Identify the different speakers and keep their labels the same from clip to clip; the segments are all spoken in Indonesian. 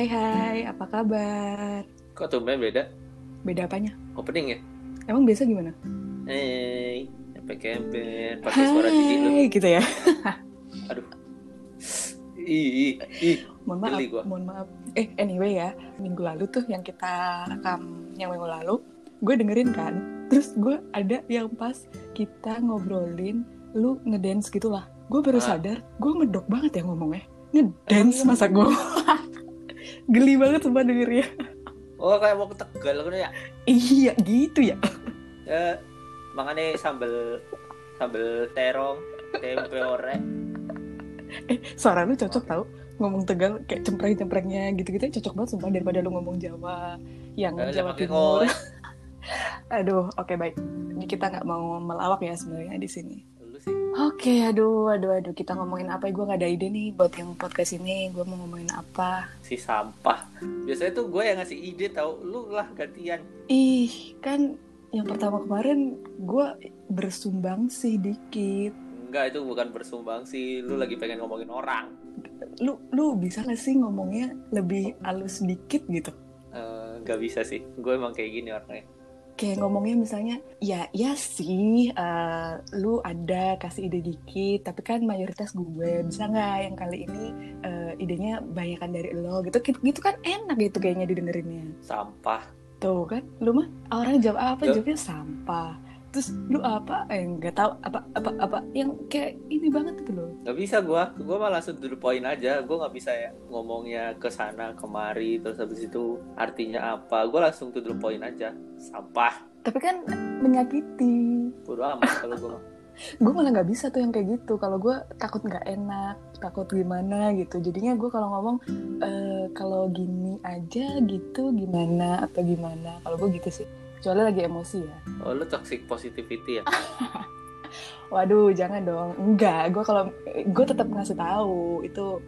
Speaker 1: Hai hai, apa kabar?
Speaker 2: Kok tumben beda?
Speaker 1: Beda apanya?
Speaker 2: Opening ya?
Speaker 1: Emang biasa gimana?
Speaker 2: Hei, sampai kempen, pakai suara cici lu.
Speaker 1: Gitu ya.
Speaker 2: Aduh. Ih, ih, ih.
Speaker 1: Mohon maaf,
Speaker 2: gua.
Speaker 1: mohon maaf. Eh, anyway ya, minggu lalu tuh yang kita rekam yang minggu lalu, gue dengerin kan. Terus gue ada yang pas kita ngobrolin, lu ngedance gitu lah. Gue baru
Speaker 2: Ah.
Speaker 1: sadar, gue medok banget ya ngomongnya. Ngedance masa gue. Geli banget sumpah dengernya.
Speaker 2: Oh, kayak mau ke Tegal kan ya?
Speaker 1: Iya, gitu ya.
Speaker 2: Ya, makanya sambel sambel terong, tempe orek.
Speaker 1: Suara lu cocok tau ngomong Tegal kayak cempreng-cemprengnya gitu-gitu cocok banget sumpah daripada lu ngomong Jawa yang
Speaker 2: Eh,
Speaker 1: Jawa Timur. Aduh, oke baik. Ini kita nggak mau melawak ya sebenarnya di sini.
Speaker 2: Sih.
Speaker 1: Oke, aduh, aduh, aduh. Kita ngomongin apa? Gue nggak ada ide nih buat yang podcast ini. Gue mau ngomongin apa?
Speaker 2: Si sampah. Biasanya tuh gue yang ngasih ide tau, lu lah gantian.
Speaker 1: Ih, kan yang pertama kemarin gue bersumbang sih dikit.
Speaker 2: Enggak, itu bukan bersumbang sih. Lu lagi pengen ngomongin orang.
Speaker 1: Lu, lu bisa gak sih ngomongnya lebih halus dikit gitu?
Speaker 2: Eh, Nggak bisa sih. Gue emang kayak gini orangnya.
Speaker 1: Kayak ngomongnya misalnya ya ya sih eh, lu ada kasih ide dikit tapi kan mayoritas gue bisa nggak yang kali ini eh, idenya banyakan dari lo gitu gitu kan enak gitu kayaknya didengerinnya
Speaker 2: Sampah.
Speaker 1: tuh kan lu mah orang jawab apa
Speaker 2: Jawab.
Speaker 1: jawabnya sampah terus lu apa eh nggak tahu apa apa apa yang kayak ini banget gitu loh
Speaker 2: Gak bisa gua, gua malah langsung the point aja. Gua nggak bisa ya ngomongnya ke sana kemari terus habis itu artinya apa. Gua langsung the point aja. Sampah.
Speaker 1: tapi kan menyakiti
Speaker 2: Bodo amat kalau gua.
Speaker 1: gue malah nggak bisa tuh yang kayak gitu kalau gue takut nggak enak takut gimana gitu jadinya gue kalau ngomong eh, kalau gini aja gitu gimana atau gimana kalau gue gitu sih kecuali lagi emosi ya
Speaker 2: Oh, lu toxic positivity ya?
Speaker 1: waduh jangan dong enggak gue kalau gue tetap ngasih tahu itu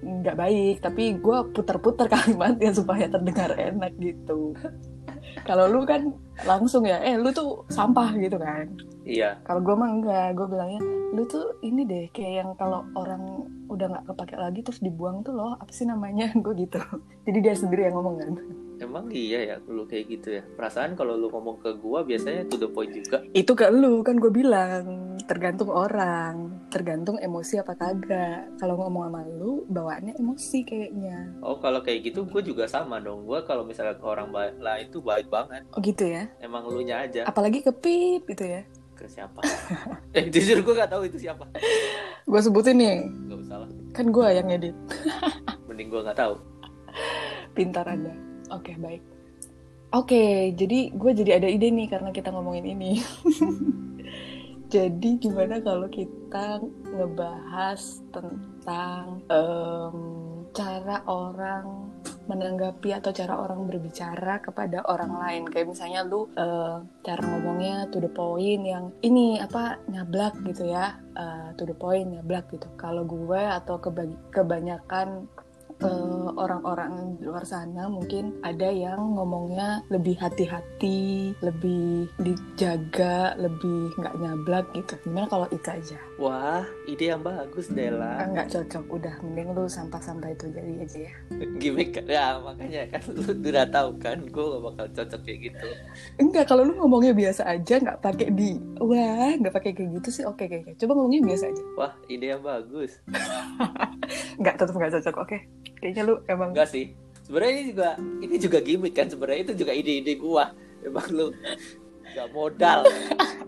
Speaker 1: nggak baik tapi gue puter-puter kalimatnya supaya terdengar enak gitu kalau lu kan langsung ya eh lu tuh sampah gitu kan
Speaker 2: Iya.
Speaker 1: Kalau gue mah enggak, gue bilangnya lu tuh ini deh kayak yang kalau orang udah nggak kepake lagi terus dibuang tuh loh apa sih namanya gue gitu. Jadi dia sendiri yang ngomong kan.
Speaker 2: Emang iya ya lu kayak gitu ya. Perasaan kalau lu ngomong ke gua biasanya to the point juga.
Speaker 1: Itu ke lu kan gue bilang tergantung orang, tergantung emosi apa kagak. Kalau ngomong sama lu bawaannya emosi kayaknya.
Speaker 2: Oh, kalau kayak gitu gua juga sama dong. Gua kalau misalnya ke orang baik lah itu baik banget.
Speaker 1: Oh gitu ya.
Speaker 2: Emang lu nya aja
Speaker 1: Apalagi ke pip gitu ya.
Speaker 2: ke siapa? eh jujur gua gak tahu itu siapa.
Speaker 1: Gue sebutin nih,
Speaker 2: Gak usah lah.
Speaker 1: kan gue yang ngedit.
Speaker 2: Mending gua nggak tahu.
Speaker 1: Pintar Anda. Oke, baik. Oke, jadi gue jadi ada ide nih karena kita ngomongin ini. jadi gimana kalau kita ngebahas tentang em, cara orang menanggapi atau cara orang berbicara kepada orang lain kayak misalnya lu eh, cara ngomongnya to the point yang ini apa nyablak gitu ya eh, to the point nyablak gitu kalau gue atau keba- kebanyakan eh, orang-orang di luar sana mungkin ada yang ngomongnya lebih hati-hati, lebih dijaga, lebih nggak nyablak gitu. Gimana kalau itu aja?
Speaker 2: Wah, ide yang bagus
Speaker 1: Ah,
Speaker 2: Dela.
Speaker 1: nggak cocok, udah mending lu sampah-sampah itu jadi aja ya.
Speaker 2: Gimik? Ya makanya kan lu udah tahu kan, gue gak bakal cocok kayak gitu.
Speaker 1: Enggak, kalau lu ngomongnya biasa aja, nggak pakai di wah, nggak pakai kayak gitu sih, oke kayaknya. Coba ngomongnya biasa aja.
Speaker 2: Wah, ide yang bagus.
Speaker 1: Nggak, tetap nggak cocok, oke. Kayaknya lu emang
Speaker 2: Enggak sih. Sebenarnya ini juga ini juga gimmick kan sebenarnya itu juga ide-ide gua. Emang lu gak modal.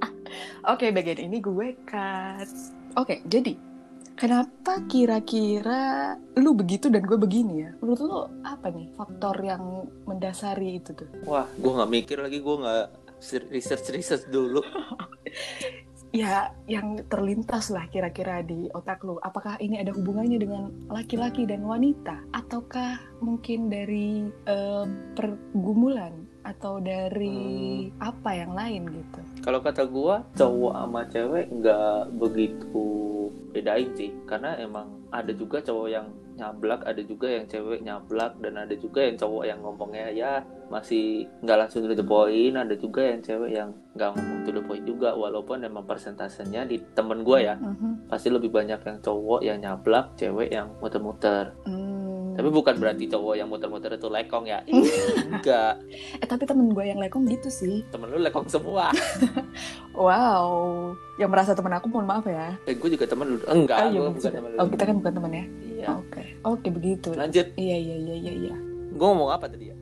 Speaker 1: Oke, bagian ini gue cut. Oke, jadi kenapa kira-kira lu begitu dan gue begini ya? Menurut lu apa nih faktor yang mendasari itu tuh?
Speaker 2: Wah, gua nggak mikir lagi, gua nggak research research dulu.
Speaker 1: Ya, yang terlintas lah kira-kira di otak lu. Apakah ini ada hubungannya dengan laki-laki dan wanita? Ataukah mungkin dari eh, pergumulan? Atau dari apa yang lain gitu?
Speaker 2: Kalau kata gua, cowok sama cewek nggak begitu bedain sih, karena emang ada juga cowok yang nyablak, ada juga yang cewek nyablak, dan ada juga yang cowok yang ngomongnya ya masih nggak langsung to the point, ada juga yang cewek yang nggak ngomong to the point juga, walaupun emang persentasenya di temen gua ya
Speaker 1: Mhm.
Speaker 2: pasti lebih banyak yang cowok yang nyablak, cewek yang muter-muter.
Speaker 1: Hmm, Hmm.
Speaker 2: Tapi bukan berarti cowok yang muter-muter itu lekong ya. Enggak.
Speaker 1: Eh tapi temen gue yang lekong gitu sih.
Speaker 2: Temen lu lekong semua.
Speaker 1: Wow. Yang merasa temen aku mohon maaf ya.
Speaker 2: Eh, gue juga temen lu. Enggak,
Speaker 1: oh, iya,
Speaker 2: bukan temen lu.
Speaker 1: oh kita kan bukan temen ya.
Speaker 2: Iya.
Speaker 1: Oke. Oke begitu.
Speaker 2: Lanjut.
Speaker 1: Iya iya iya iya iya.
Speaker 2: Gue ngomong apa tadi ya?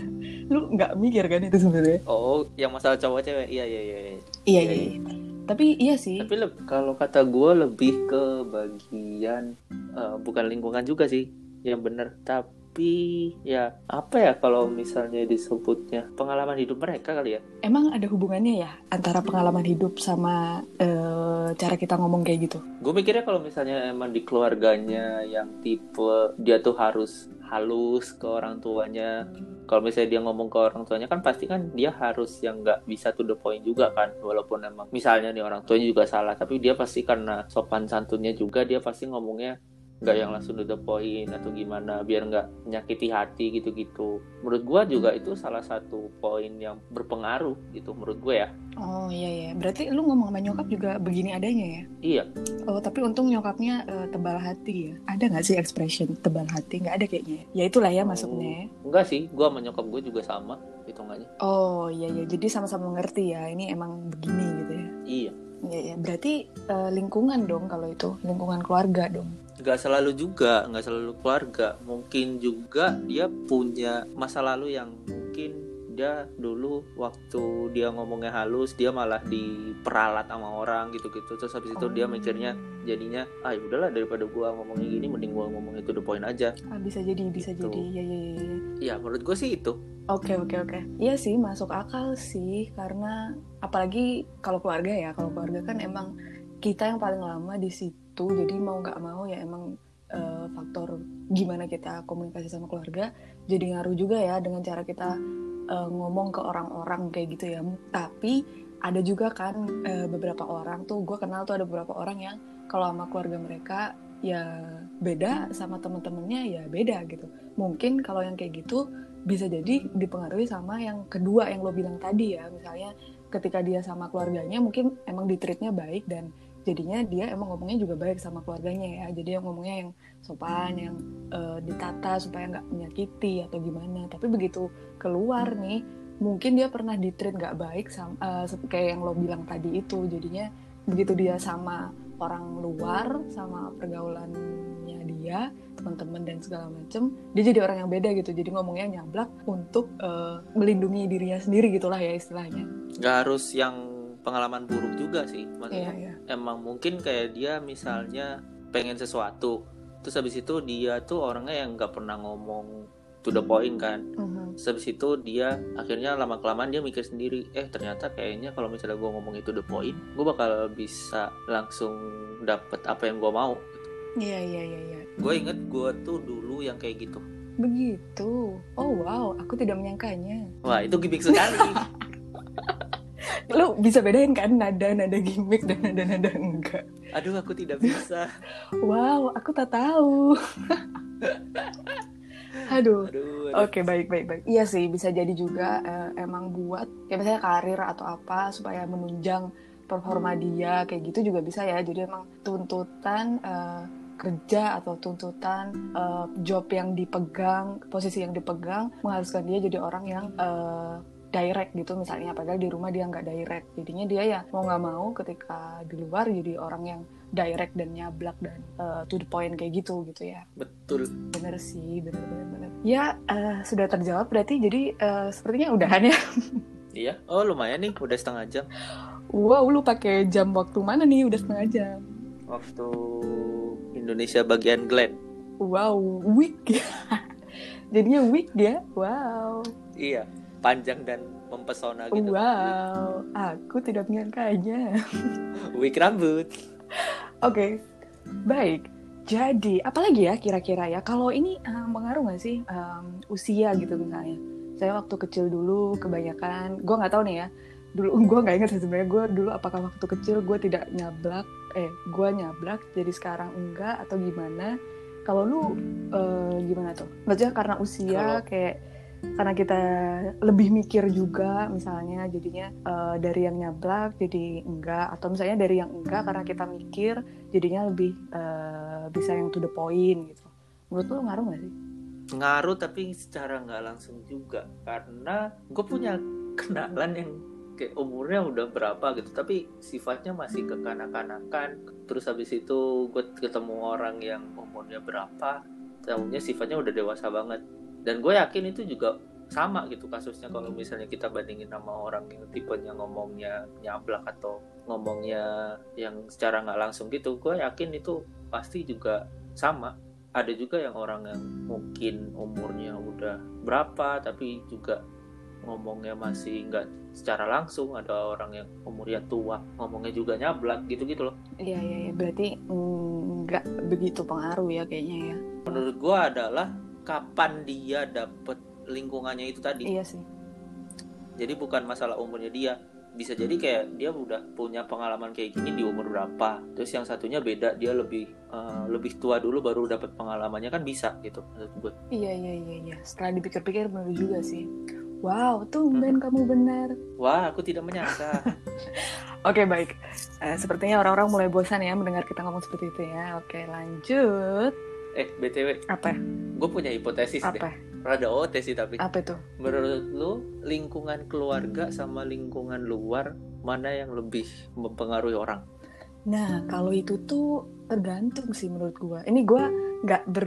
Speaker 1: Lu nggak mikir kan itu sebenarnya?
Speaker 2: Oh, yang masalah cowok cewek. Iya, iya, iya. iya.
Speaker 1: Iya
Speaker 2: Iya,
Speaker 1: iya. iya. Tapi iya sih.
Speaker 2: Tapi kalau kata gue lebih ke bagian eh, bukan lingkungan juga sih yang bener. Tapi ya apa ya kalau misalnya disebutnya pengalaman hidup mereka kali ya?
Speaker 1: Emang ada hubungannya ya antara pengalaman hidup sama eh, cara kita ngomong kayak gitu?
Speaker 2: Gue mikirnya kalau misalnya emang di keluarganya yang tipe dia tuh harus halus ke orang tuanya. Kalau misalnya dia ngomong ke orang tuanya kan pasti kan dia harus yang nggak bisa to the point juga kan. Walaupun emang misalnya nih orang tuanya juga salah, tapi dia pasti karena sopan santunnya juga dia pasti ngomongnya nggak yang langsung to the point atau gimana biar nggak menyakiti hati gitu-gitu. Menurut gua juga itu salah satu poin yang berpengaruh gitu menurut gue ya.
Speaker 1: Oh iya iya. Berarti lu ngomong sama nyokap juga begini adanya ya?
Speaker 2: Iya,
Speaker 1: Oh tapi untung nyokapnya eh, tebal hati ya. Ada nggak sih expression tebal hati? Nggak ada kayaknya. Ya itulah ya masuknya. ya.
Speaker 2: enggak sih, gua sama nyokap gue juga sama hitungannya.
Speaker 1: Oh iya iya. Jadi sama-sama mengerti ya. Ini emang begini gitu ya.
Speaker 2: Iya.
Speaker 1: Iya iya. Berarti eh, lingkungan dong kalau itu lingkungan keluarga dong.
Speaker 2: Nggak selalu juga nggak selalu keluarga mungkin juga dia punya masa lalu yang mungkin dia dulu waktu dia ngomongnya halus dia malah diperalat sama orang gitu-gitu terus habis itu dia mikirnya jadinya ah ya udahlah daripada gua ngomongnya gini mending gua ngomong itu the point aja
Speaker 1: Ah, bisa jadi bisa
Speaker 2: Gitu.
Speaker 1: jadi. Iya iya iya. iya.
Speaker 2: ya menurut gue sih itu
Speaker 1: Oke oke oke. Iya sih masuk akal sih karena apalagi kalau keluarga ya kalau keluarga kan emang kita yang paling lama di situ jadi mau nggak mau ya emang eh, faktor gimana kita komunikasi sama keluarga jadi ngaruh juga ya dengan cara kita eh, ngomong ke orang-orang kayak gitu ya. Tapi ada juga kan eh, beberapa orang tuh gue kenal tuh ada beberapa orang yang kalau sama keluarga mereka ya beda sama temen-temennya ya beda gitu. Mungkin kalau yang kayak gitu bisa jadi dipengaruhi sama yang kedua yang lo bilang tadi ya misalnya ketika dia sama keluarganya mungkin emang ditreatnya baik dan jadinya dia emang ngomongnya juga baik sama keluarganya ya. Jadi yang ngomongnya yang sopan yang eh, ditata supaya nggak menyakiti atau gimana. Tapi begitu keluar nih mungkin dia pernah ditreat nggak baik sama eh, sep- kayak yang lo bilang tadi itu. Jadinya begitu dia sama orang luar sama pergaulannya dia teman-teman dan segala macem dia jadi orang yang beda gitu. Jadi ngomongnya nyablak untuk eh, melindungi dirinya sendiri gitulah ya istilahnya.
Speaker 2: Nggak harus yang pengalaman buruk juga sih. Maksudnya
Speaker 1: iya
Speaker 2: emang mungkin kayak dia misalnya pengen sesuatu terus habis itu dia tuh orangnya yang nggak pernah ngomong to the point kan.
Speaker 1: Mhm.
Speaker 2: Terus habis itu dia akhirnya lama kelamaan dia mikir sendiri eh ternyata kayaknya kalau misalnya gue ngomong itu the point gue bakal bisa langsung dapet apa yang gue mau.
Speaker 1: Iya iya iya iya.
Speaker 2: Gue inget gue tuh dulu yang kayak gitu.
Speaker 1: Begitu? Oh wow. Aku tidak menyangkanya.
Speaker 2: Wah itu gimmick sekali
Speaker 1: lu bisa bedain kan nada nada gimmick dan nada nada enggak
Speaker 2: aduh aku tidak bisa
Speaker 1: wow aku tak tahu aduh
Speaker 2: aduh, aduh.
Speaker 1: Oke baik baik baik. Iya sih bisa jadi juga eh, emang buat ya misalnya karir atau apa supaya menunjang performa dia kayak gitu juga bisa ya. Jadi emang tuntutan eh, kerja atau tuntutan eh, job yang dipegang, posisi yang dipegang mengharuskan dia jadi orang yang eh, direct gitu misalnya padahal di rumah dia nggak direct jadinya dia ya mau nggak mau ketika di luar jadi orang yang direct dan nyablak dan eh, to the point kayak gitu gitu ya
Speaker 2: betul
Speaker 1: Bener sih, bener bener bener. Ya eh, sudah terjawab berarti jadi eh, sepertinya udahan ya.
Speaker 2: iya oh lumayan nih udah setengah jam
Speaker 1: Wow, lu pakai jam waktu mana nih? Udah setengah jam.
Speaker 2: waktu Indonesia bagian Glen
Speaker 1: Wow, week ya. Jadinya week ya. Wow.
Speaker 2: iya panjang dan mempesona gitu
Speaker 1: Wow, aku tidak menyangkanya.
Speaker 2: week rambut
Speaker 1: Oke, baik. Jadi, apalagi ya kira-kira ya? Kalau ini eh, mengaruh nggak sih em, usia gitu misalnya? Saya waktu kecil dulu kebanyakan, gue nggak tahu nih ya. Dulu gue nggak ingat sih sebenarnya gue dulu apakah waktu kecil gue tidak nyablak, eh gue nyablak, jadi sekarang enggak atau gimana? Kalau lu eh, gimana tuh? Maksudnya karena usia
Speaker 2: Kalau-
Speaker 1: kayak karena kita lebih mikir juga misalnya jadinya eh, dari yang nyablak jadi enggak atau misalnya dari yang enggak karena kita mikir jadinya lebih eh, bisa yang to the point gitu. Menurut lu ngaruh gak sih?
Speaker 2: ngaruh tapi secara nggak langsung juga. Karena gue punya kenalan yang kayak umurnya udah berapa gitu tapi sifatnya masih kekanak-kanakan. Terus habis itu gue ketemu orang yang umurnya berapa tahunya sifatnya udah dewasa banget dan gue yakin itu juga sama gitu kasusnya kalau misalnya kita bandingin sama orang yang tipenya ngomongnya nyablak atau ngomongnya yang secara nggak langsung gitu gue yakin itu pasti juga sama. Ada juga yang orang yang mungkin umurnya udah berapa tapi juga ngomongnya masih nggak secara langsung. Ada orang yang umurnya tua ngomongnya juga nyablak gitu gitu loh.
Speaker 1: Iya iya ya. berarti nggak begitu pengaruh ya kayaknya ya.
Speaker 2: Menurut gue adalah kapan dia dapet lingkungannya itu tadi.
Speaker 1: Iya sih.
Speaker 2: Jadi bukan masalah umurnya dia, bisa jadi kayak dia udah punya pengalaman kayak gini di umur berapa. Terus yang satunya beda, dia lebih uh, lebih tua dulu baru dapat pengalamannya kan bisa gitu menurut gue.
Speaker 1: Iya iya iya iya. Setelah dipikir-pikir benar juga sih. Wow, tumben hmm. kamu benar.
Speaker 2: Wah, aku tidak menyangka.
Speaker 1: Oke, okay, baik. Uh, sepertinya orang-orang mulai bosan ya mendengar kita ngomong seperti itu ya. Oke, lanjut.
Speaker 2: Eh, BTW.
Speaker 1: Apa?
Speaker 2: Gue punya hipotesis
Speaker 1: Apa?
Speaker 2: deh rada ote sih tapi.
Speaker 1: Apa itu?
Speaker 2: Menurut lu lingkungan keluarga sama lingkungan luar mana yang lebih mempengaruhi orang?
Speaker 1: Nah kalau itu tuh tergantung sih menurut gua. Ini gua nggak ber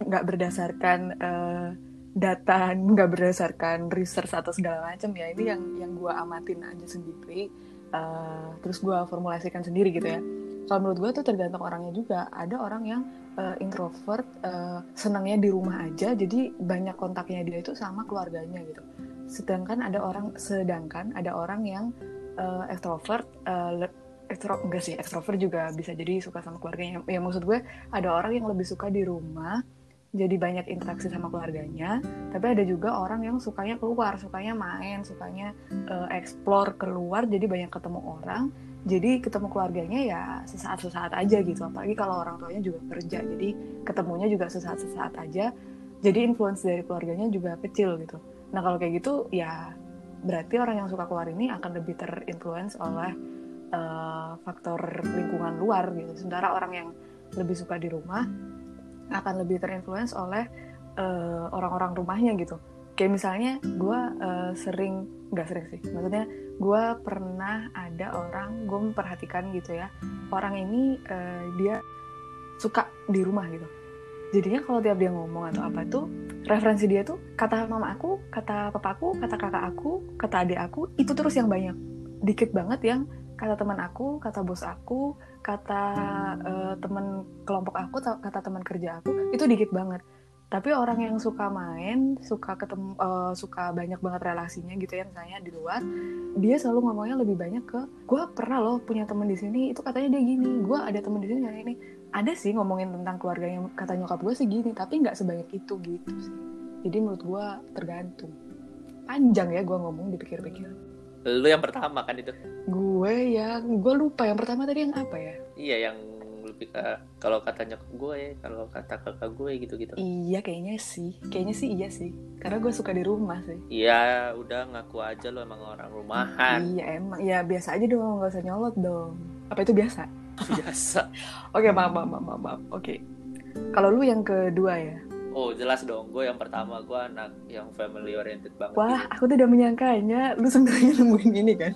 Speaker 1: nggak berdasarkan uh, data nggak berdasarkan research atau segala macam ya. Ini yang yang gua amatin aja sendiri. Uh, terus gua formulasikan sendiri gitu ya. Kalau menurut gue tuh tergantung orangnya juga. Ada orang yang uh, introvert uh, senangnya di rumah aja jadi banyak kontaknya dia itu sama keluarganya gitu. Sedangkan ada orang sedangkan ada orang yang uh, extrovert uh, ekstro enggak sih extrovert juga bisa jadi suka sama keluarganya. Ya maksud gue ada orang yang lebih suka di rumah jadi banyak interaksi sama keluarganya tapi ada juga orang yang sukanya keluar sukanya main sukanya uh, explore keluar jadi banyak ketemu orang jadi ketemu keluarganya ya sesaat-sesaat aja gitu. Apalagi kalau orang tuanya juga kerja. Jadi ketemunya juga sesaat-sesaat aja. Jadi influence dari keluarganya juga kecil gitu. Nah kalau kayak gitu ya berarti orang yang suka keluar ini akan lebih terinfluence oleh uh, faktor lingkungan luar gitu. Sementara orang yang lebih suka di rumah akan lebih terinfluence oleh uh, orang-orang rumahnya gitu. Kayak misalnya gue uh, sering nggak sering sih. Maksudnya gue pernah ada orang gue memperhatikan gitu ya orang ini uh, dia suka di rumah gitu. Jadinya kalau tiap dia ngomong atau apa tuh referensi dia tuh kata mama aku kata papaku kata kakak aku kata adik aku itu terus yang banyak. Dikit banget yang kata teman aku kata bos aku kata uh, teman kelompok aku kata teman kerja aku itu dikit banget tapi orang yang suka main suka ketemu uh, suka banyak banget relasinya gitu ya misalnya di luar dia selalu ngomongnya lebih banyak ke gue pernah loh punya temen di sini itu katanya dia gini gue ada temen di sini kayak ini. Ada sih ngomongin tentang keluarga yang kata nyokap gue sih gini tapi nggak sebanyak itu gitu sih. Jadi menurut gue tergantung. Panjang ya gue ngomong dipikir-pikir
Speaker 2: lu yang pertama kan itu?
Speaker 1: Gue yang gue lupa yang pertama tadi yang apa ya?
Speaker 2: Iya yang lebih ke kalau katanya ke gue ya kalau kata kakak gue gitu gitu
Speaker 1: iya kayaknya sih. Kayaknya sih iya sih. Karena gue suka di rumah sih.
Speaker 2: Iya udah ngaku aja lo emang orang rumahan.
Speaker 1: Iya emang. Ya biasa aja dong. Nggak usah nyolot dong. Apa itu biasa?
Speaker 2: Biasa.
Speaker 1: Oke maaf maaf maaf maaf oke. Kalau lu yang kedua ya?
Speaker 2: Oh jelas dong, gue yang pertama. Gue anak yang family oriented banget.
Speaker 1: Wah, aku tuh udah menyangkanya. Lu sebenarnya nemuin ini kan.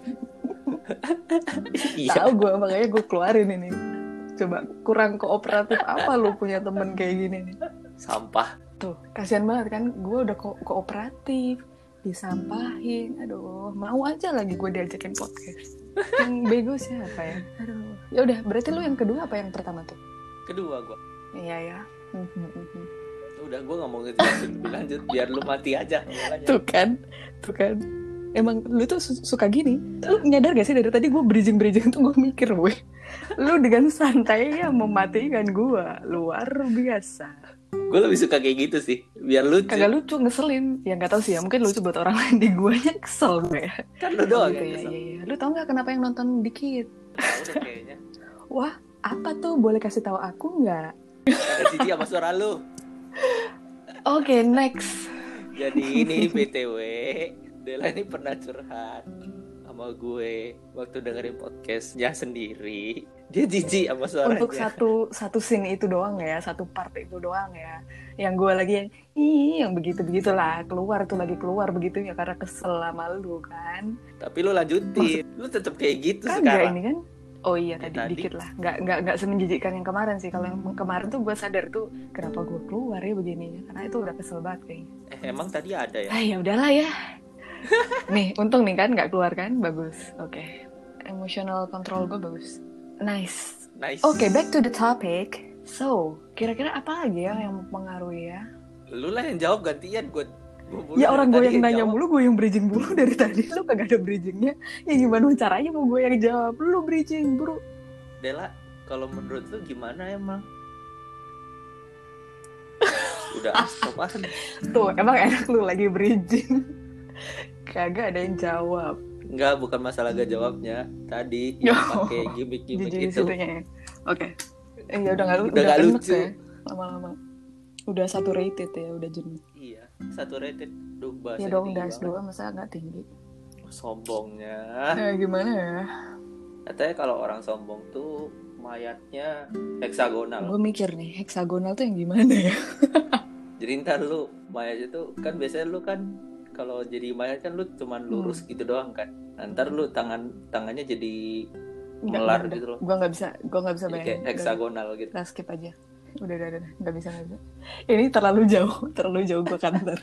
Speaker 1: iya. Tahu gue makanya gue keluarin ini coba kurang kooperatif apa lu punya temen kayak gini nih?
Speaker 2: Sampah.
Speaker 1: Tuh kasihan banget kan gue udah ko kooperatif disampahin. Aduh mau aja lagi gue diajakin podcast. Yang bego siapa ya? Aduh. Ya udah berarti lu yang kedua apa yang pertama tuh?
Speaker 2: Kedua gue
Speaker 1: iya ya.
Speaker 2: Udah gue ngomong gitu lebih lanjut biar lu mati aja.
Speaker 1: Tuh kan tuh kan. Emang lu tuh suka gini. Lu nyadar gak sih dari tadi gue bridging bridging tuh gue mikir gue lu dengan santainya mematikan gue luar biasa.
Speaker 2: Gue lebih suka kayak gitu sih. Biar lucu.
Speaker 1: Kagak lucu ngeselin. Ya nggak tahu sih ya. Mungkin lucu buat orang lain di gue nya kesel gue ya.
Speaker 2: Kan lu doang gitu,
Speaker 1: ya, ya, ya. lu tau nggak kenapa yang nonton dikit? Wah apa tuh? Boleh kasih tahu aku nggak?
Speaker 2: Ada cici apa suara lu. Oke
Speaker 1: okay, next.
Speaker 2: Jadi ini btw Dela ini pernah curhat sama gue waktu dengerin podcastnya sendiri. Dia jijik sama suaranya.
Speaker 1: Untuk satu satu scene itu doang ya satu part itu doang ya. Yang gue lagi yang ih yang begitu begitulah keluar tuh lagi keluar begitu ya karena kesel sama lu kan.
Speaker 2: Tapi lu lanjutin. Lu tetap kayak gitu
Speaker 1: kan
Speaker 2: sekarang.
Speaker 1: ini kan? Oh iya
Speaker 2: Ya,
Speaker 1: tadi,
Speaker 2: tadi.
Speaker 1: dikit lah. Nggak nggak nggak semenjijikkan yang kemarin sih. Kalau yang kemarin tuh gue sadar tuh kenapa gue keluar ya begini karena itu udah kesel banget kayaknya.
Speaker 2: Eh, emang tadi ada ya?
Speaker 1: Ah ya udahlah ya nih untung nih kan nggak keluar kan bagus oke emotional control gue bagus nice
Speaker 2: nice
Speaker 1: Oke, back to the topic. So, kira-kira apa lagi ya yang mempengaruhi ya?
Speaker 2: lu lah yang jawab gantian gue
Speaker 1: ya orang gue yang nanya mulu, gue yang bridging mulu dari tadi. Lu kagak ada bridgingnya. Ya gimana caranya mau gue yang jawab? Lu bridging, bro.
Speaker 2: Dela kalau menurut lu gimana emang udah apaan
Speaker 1: Tuh, emang enak lu lagi bridging. Kagak ada yang jawab.
Speaker 2: Enggak, bukan masalah gak jawabnya. Tadi yang pakai gimmick-gimmick itu.
Speaker 1: ya. Oke. Eh, ya udah lu-
Speaker 2: Udah nggak
Speaker 1: enak
Speaker 2: lucu.
Speaker 1: ya lama-lama. Udah satu rated ya, udah jenuh.
Speaker 2: Iya, satu rated. Duh, bahasa
Speaker 1: Ya dong, das dua masa nggak tinggi.
Speaker 2: Sombongnya.
Speaker 1: Nah, gimana ya?
Speaker 2: Katanya kalau orang sombong tuh mayatnya heksagonal.
Speaker 1: Gue mikir nih, heksagonal tuh yang gimana ya?
Speaker 2: Jadi ntar lu mayatnya tuh kan biasanya lu kan kalau jadi mayat kan lu cuman lurus gitu doang kan. Nah, ntar lu tangan tangannya jadi melar gitu loh.
Speaker 1: Gue nggak bisa, gue nggak bisa bayangin.
Speaker 2: kayak heksagonal gitu.
Speaker 1: Kita skip aja. Udah, udah, udah, nggak bisa, nggak bisa. Ini terlalu jauh, terlalu jauh gue kantor.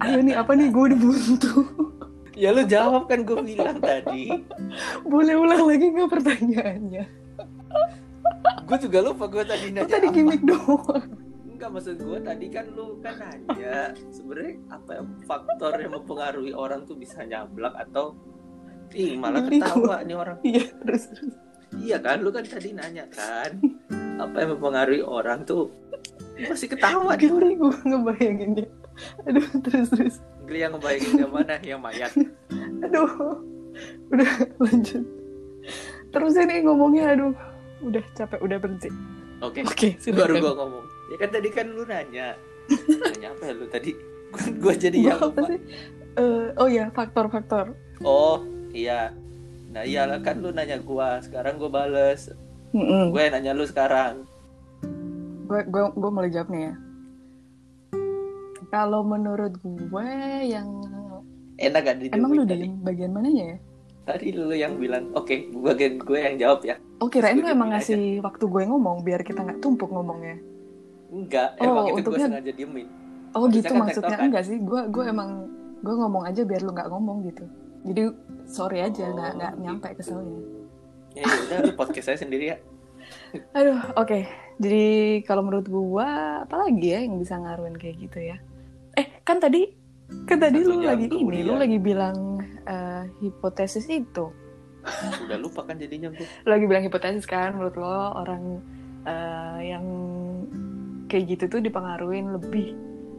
Speaker 1: Ayo nih, apa nih? Gue udah buntu.
Speaker 2: Ya lu jawab kan gue bilang tadi.
Speaker 1: Boleh ulang lagi nggak pertanyaannya?
Speaker 2: Gue juga lupa gue tadi nanya
Speaker 1: tadi gimmick doang.
Speaker 2: Enggak maksud gue tadi kan lu kan nanya sebenarnya apa yang faktor yang mempengaruhi orang tuh bisa nyablak atau ih malah ketawa nih orang
Speaker 1: Iya, terus, terus.
Speaker 2: iya kan lu kan tadi nanya kan apa yang mempengaruhi orang tuh masih ketawa nih
Speaker 1: Geli gue ngebayanginnya. Aduh, terus, terus.
Speaker 2: Geli yang ngebayangin yang mana yang mayat
Speaker 1: Aduh, udah lanjut. Terus ini ngomongnya, aduh, udah capek, udah berhenti.
Speaker 2: oke
Speaker 1: Oke,
Speaker 2: baru
Speaker 1: silakan.
Speaker 2: gua ngomong ya kan tadi kan lu nanya. Nanya apa ya lu tadi? Gua jadi yang
Speaker 1: apa
Speaker 2: lupa.
Speaker 1: sih? Eh, oh ya, faktor-faktor.
Speaker 2: oh iya. Nah iyalah kan lu nanya gua. Sekarang gua bales. Gue nanya lu sekarang.
Speaker 1: Gue gue gue mulai jawab nih ya? Kalau menurut gue yang
Speaker 2: enak gak di
Speaker 1: emang lu diem bagian mananya ya?
Speaker 2: Tadi lu yang bilang oke bagian gue yang jawab ya.
Speaker 1: Oh kirain lu emang
Speaker 2: aja.
Speaker 1: ngasih waktu gue ngomong biar kita nggak tumpuk ngomongnya
Speaker 2: enggak
Speaker 1: Oh,
Speaker 2: emang itu gue
Speaker 1: untungnya-
Speaker 2: sengaja diemin.
Speaker 1: Oh gitu
Speaker 2: kan
Speaker 1: maksudnya.
Speaker 2: tektokan.
Speaker 1: enggak sih gue gue emang gue ngomong aja biar lu nggak ngomong gitu. Jadi sorry aja
Speaker 2: Oh,
Speaker 1: nggak nggak
Speaker 2: gitu.
Speaker 1: nyampe keselnya
Speaker 2: ya ya udah lu podcast saya sendiri ya.
Speaker 1: Aduh oke. Jadi kalau menurut gue apalagi ya yang bisa ngaruhin kayak gitu ya? Eh kan tadi kan tadi
Speaker 2: Satu
Speaker 1: lu lagi ini lu
Speaker 2: kemudian.
Speaker 1: lagi bilang eh, hipotesis itu.
Speaker 2: Udah lupa kan jadinya gue
Speaker 1: lo lagi bilang hipotesis kan menurut lo orang eh, yang kayak gitu tuh dipengaruhin lebih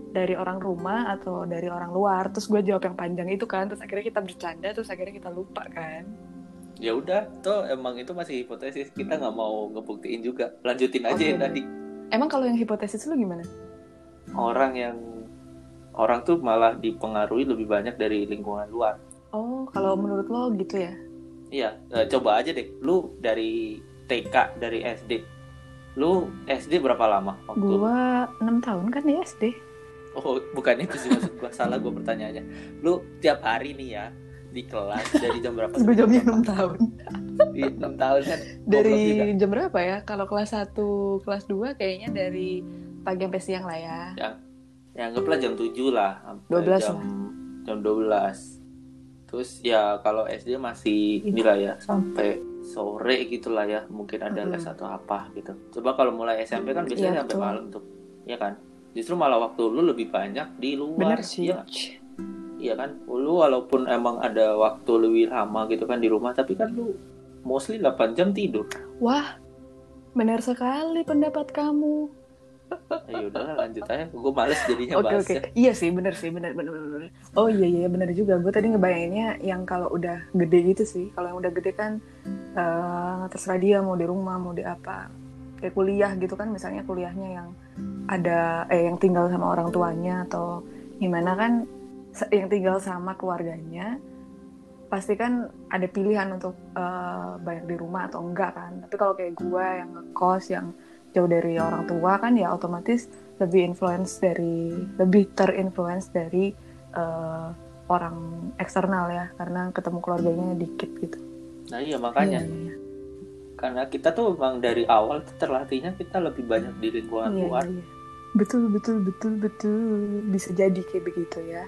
Speaker 1: dari orang rumah atau dari orang luar. Terus gue jawab yang panjang itu kan terus akhirnya kita bercanda terus akhirnya kita lupa kan.
Speaker 2: Ya udah toh emang itu masih hipotesis. Kita nggak mau ngebuktiin juga. Lanjutin aja
Speaker 1: Oke.
Speaker 2: yang tadi
Speaker 1: emang kalau yang hipotesis lo gimana?
Speaker 2: Orang yang orang tuh malah dipengaruhi lebih banyak dari lingkungan luar.
Speaker 1: Oh kalau menurut lo gitu ya?
Speaker 2: Iya eh, coba aja deh. Lu dari TK dari SD lu SD berapa lama waktu
Speaker 1: gue enam tahun kan di SD
Speaker 2: Oh, bukan itu sih maksud gua. Salah gua pertanyaannya. Lu tiap hari nih ya di kelas dari jam berapa?
Speaker 1: gue jawabnya enam tahun
Speaker 2: Di 6 tahun kan. Juga.
Speaker 1: dari jam berapa ya kalau kelas 1 kelas 2 kayaknya dari pagi sampai siang lah ya
Speaker 2: Ya anggaplah jam 7 lah. sampai
Speaker 1: 12
Speaker 2: jam, jam 12. Terus ya kalau SD masih inilah ya sampai sore gitulah ya. Mungkin ada
Speaker 1: Mm-mm.
Speaker 2: les atau apa gitu. Coba kalau mulai SMP kan biasanya
Speaker 1: Iya,
Speaker 2: sampai
Speaker 1: betul.
Speaker 2: malam tuh. Iya kan? Justru malah waktu lu lebih banyak di luar.
Speaker 1: bener sih
Speaker 2: Iya Iya kan, lu walaupun emang ada waktu lebih lama gitu kan di rumah, tapi kan lu mostly 8 jam tidur.
Speaker 1: Wah, benar sekali pendapat kamu.
Speaker 2: Ya udahlah lanjut aja, gue males jadinya
Speaker 1: Oke oke,
Speaker 2: bahasnya.
Speaker 1: iya sih benar sih benar benar benar. benar. Oh iya iya benar juga. Gue tadi ngebayanginnya yang kalau udah gede gitu sih. Kalau yang udah gede kan eh, terserah dia mau di rumah mau di apa. Kayak kuliah gitu kan, misalnya kuliahnya yang ada eh yang tinggal sama orang tuanya atau gimana kan yang tinggal sama keluarganya pasti kan ada pilihan untuk uh, bayar di rumah atau enggak kan tapi kalau kayak gue yang ngekos yang jauh dari orang tua kan ya otomatis lebih influence dari lebih terinfluence dari uh, orang eksternal ya karena ketemu keluarganya dikit gitu
Speaker 2: nah iya makanya iya, iya, iya. karena kita tuh memang dari awal terlatihnya kita lebih banyak di lingkungan iya, luar iya.
Speaker 1: betul betul betul betul bisa jadi kayak begitu ya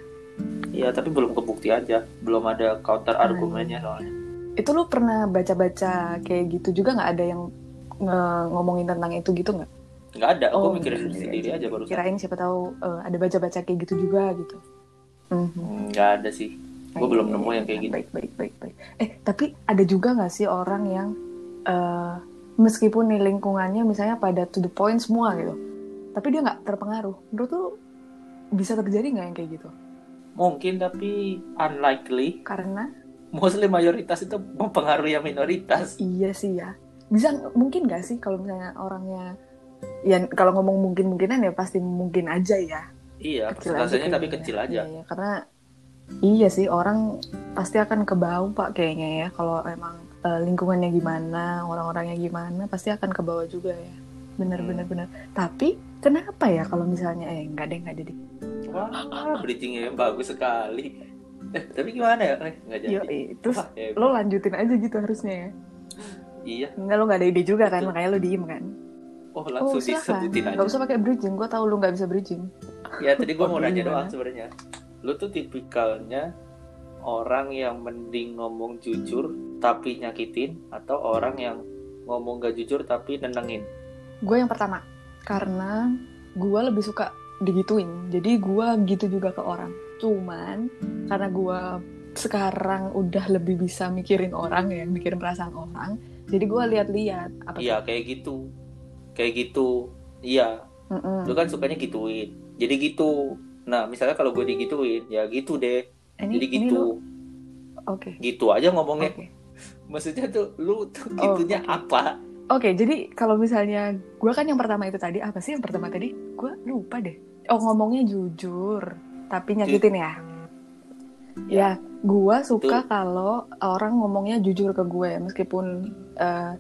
Speaker 2: Iya, tapi belum kebukti aja. Belum ada counter argumennya hmm. soalnya.
Speaker 1: Itu lu pernah baca-baca kayak gitu juga nggak ada yang ngomongin tentang itu gitu nggak?
Speaker 2: Nggak ada, aku oh, mikirin sendiri, sendiri aja baru.
Speaker 1: Kirain siapa tahu uh, ada baca-baca kayak gitu juga gitu.
Speaker 2: Mm-hmm. Nggak ada sih. Gue belum nemu yang kayak gitu.
Speaker 1: Baik, baik, baik, baik. Eh, tapi ada juga nggak sih orang yang uh, meskipun nih lingkungannya misalnya pada to the point semua gitu, tapi dia nggak terpengaruh. Menurut tuh bisa terjadi nggak yang kayak gitu?
Speaker 2: Mungkin tapi unlikely.
Speaker 1: Karena?
Speaker 2: Mostly mayoritas itu mempengaruhi yang minoritas.
Speaker 1: Iya sih ya. Bisa mungkin gak sih kalau misalnya orangnya ya kalau ngomong mungkin-mungkinan ya pasti mungkin aja ya.
Speaker 2: Iya, persentasenya tapi kecil aja.
Speaker 1: Iya, iya, karena iya sih orang pasti akan ke bawah pak kayaknya ya kalau emang uh, lingkungannya gimana, orang-orangnya gimana pasti akan ke bawah juga ya. Bener hmm. bener bener. Tapi kenapa ya kalau misalnya eh enggak deh enggak deh
Speaker 2: Wah, bridgingnya bagus sekali. Eh, tapi gimana ya? Eh, nggak jadi. Yo,
Speaker 1: terus Wah, ya, lo lanjutin aja gitu harusnya ya.
Speaker 2: Iya.
Speaker 1: Enggak lo nggak ada ide juga kan, makanya lo diem kan.
Speaker 2: Oh, langsung oh, disebutin aja.
Speaker 1: Gak usah pakai bridging, gue tau lo nggak bisa bridging.
Speaker 2: Ya, tadi gue mau nanya doang sebenarnya. Lo tuh tipikalnya orang yang mending ngomong jujur tapi nyakitin atau orang yang ngomong gak jujur tapi nenengin?
Speaker 1: Gue yang pertama, karena gue lebih suka digituin jadi gue gitu juga ke orang cuman karena gue sekarang udah lebih bisa mikirin orang ya mikirin perasaan orang jadi gue lihat-lihat
Speaker 2: apa iya kayak gitu kayak gitu iya mm -mm. lu kan sukanya gituin jadi gitu nah misalnya kalau gue digituin ya gitu deh ini, jadi gitu
Speaker 1: oke okay.
Speaker 2: gitu aja ngomongnya okay. maksudnya tuh lu tuh oh, gitunya oh, okay. apa
Speaker 1: Oke, okay, jadi kalau misalnya gue kan yang pertama itu tadi apa sih yang pertama tadi? Gue lupa deh. Oh ngomongnya jujur, tapi nyakitin ya. Ya, gue suka kalau orang ngomongnya jujur ke gue, meskipun uh,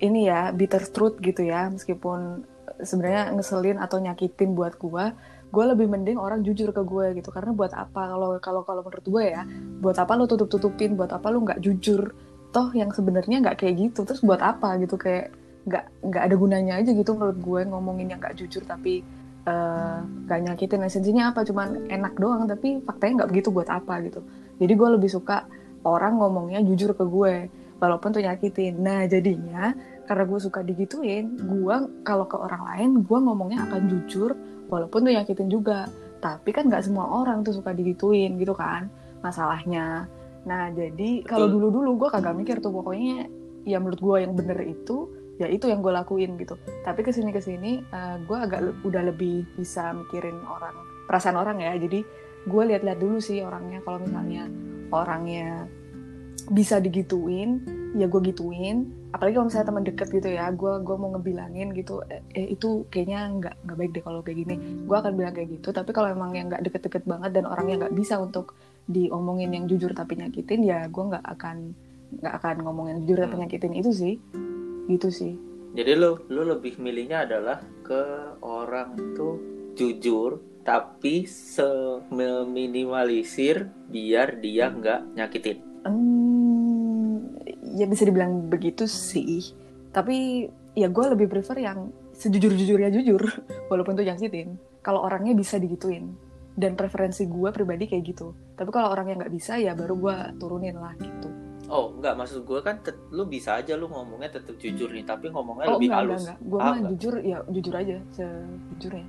Speaker 1: ini ya bitter truth gitu ya, meskipun sebenarnya ngeselin atau nyakitin buat gue, gue lebih mending orang jujur ke gue gitu. Karena buat apa? Kalau kalau kalau menurut gue ya, buat apa lo tutup tutupin, buat apa lo nggak jujur? Toh yang sebenarnya nggak kayak gitu. Terus buat apa gitu? Kayak nggak nggak ada gunanya aja gitu menurut gue ngomongin yang nggak jujur tapi uh, nggak nyakitin esensinya apa. Cuman enak doang tapi faktanya nggak begitu buat apa gitu. Jadi gue lebih suka orang ngomongnya jujur ke gue walaupun tuh nyakitin. Nah jadinya karena gue suka digituin gue kalau ke orang lain gue ngomongnya akan jujur walaupun tuh nyakitin juga. Tapi kan nggak semua orang tuh suka digituin gitu kan masalahnya. Nah, jadi kalau dulu-dulu gue kagak mikir tuh pokoknya ya menurut gue yang bener itu ya itu yang gue lakuin gitu. Tapi ke sini ke sini uh, gue agak le udah lebih bisa mikirin orang perasaan orang ya. Jadi gue lihat-lihat dulu sih orangnya. Kalau misalnya orangnya bisa digituin ya gue gituin. Apalagi kalau misalnya teman deket gitu ya gue gue mau ngebilangin gitu eh, eh itu kayaknya nggak nggak baik deh kalau kayak gini. Gue akan bilang kayak gitu tapi kalau emang yang nggak deket-deket banget dan orangnya nggak bisa untuk diomongin yang jujur tapi nyakitin ya gue nggak akan nggak akan ngomongin jujur tapi hmm. nyakitin itu sih. Gitu sih.
Speaker 2: Jadi lo lo lebih milihnya adalah ke orang tuh jujur tapi seminimalisir biar dia nggak nyakitin.
Speaker 1: Hmm, ya bisa dibilang begitu sih. Tapi ya gue lebih prefer yang sejujur-jujurnya jujur walaupun tuh nyakitin kalau orangnya bisa digituin dan preferensi gue pribadi kayak gitu. Tapi kalau orang yang nggak bisa ya baru gue turunin lah gitu.
Speaker 2: Oh nggak maksud gue kan lu bisa aja lu ngomongnya tetap jujur nih tapi ngomongnya oh, lebih enggak, halus. enggak,
Speaker 1: enggak. gue ah, mah jujur ya jujur aja sejujurnya.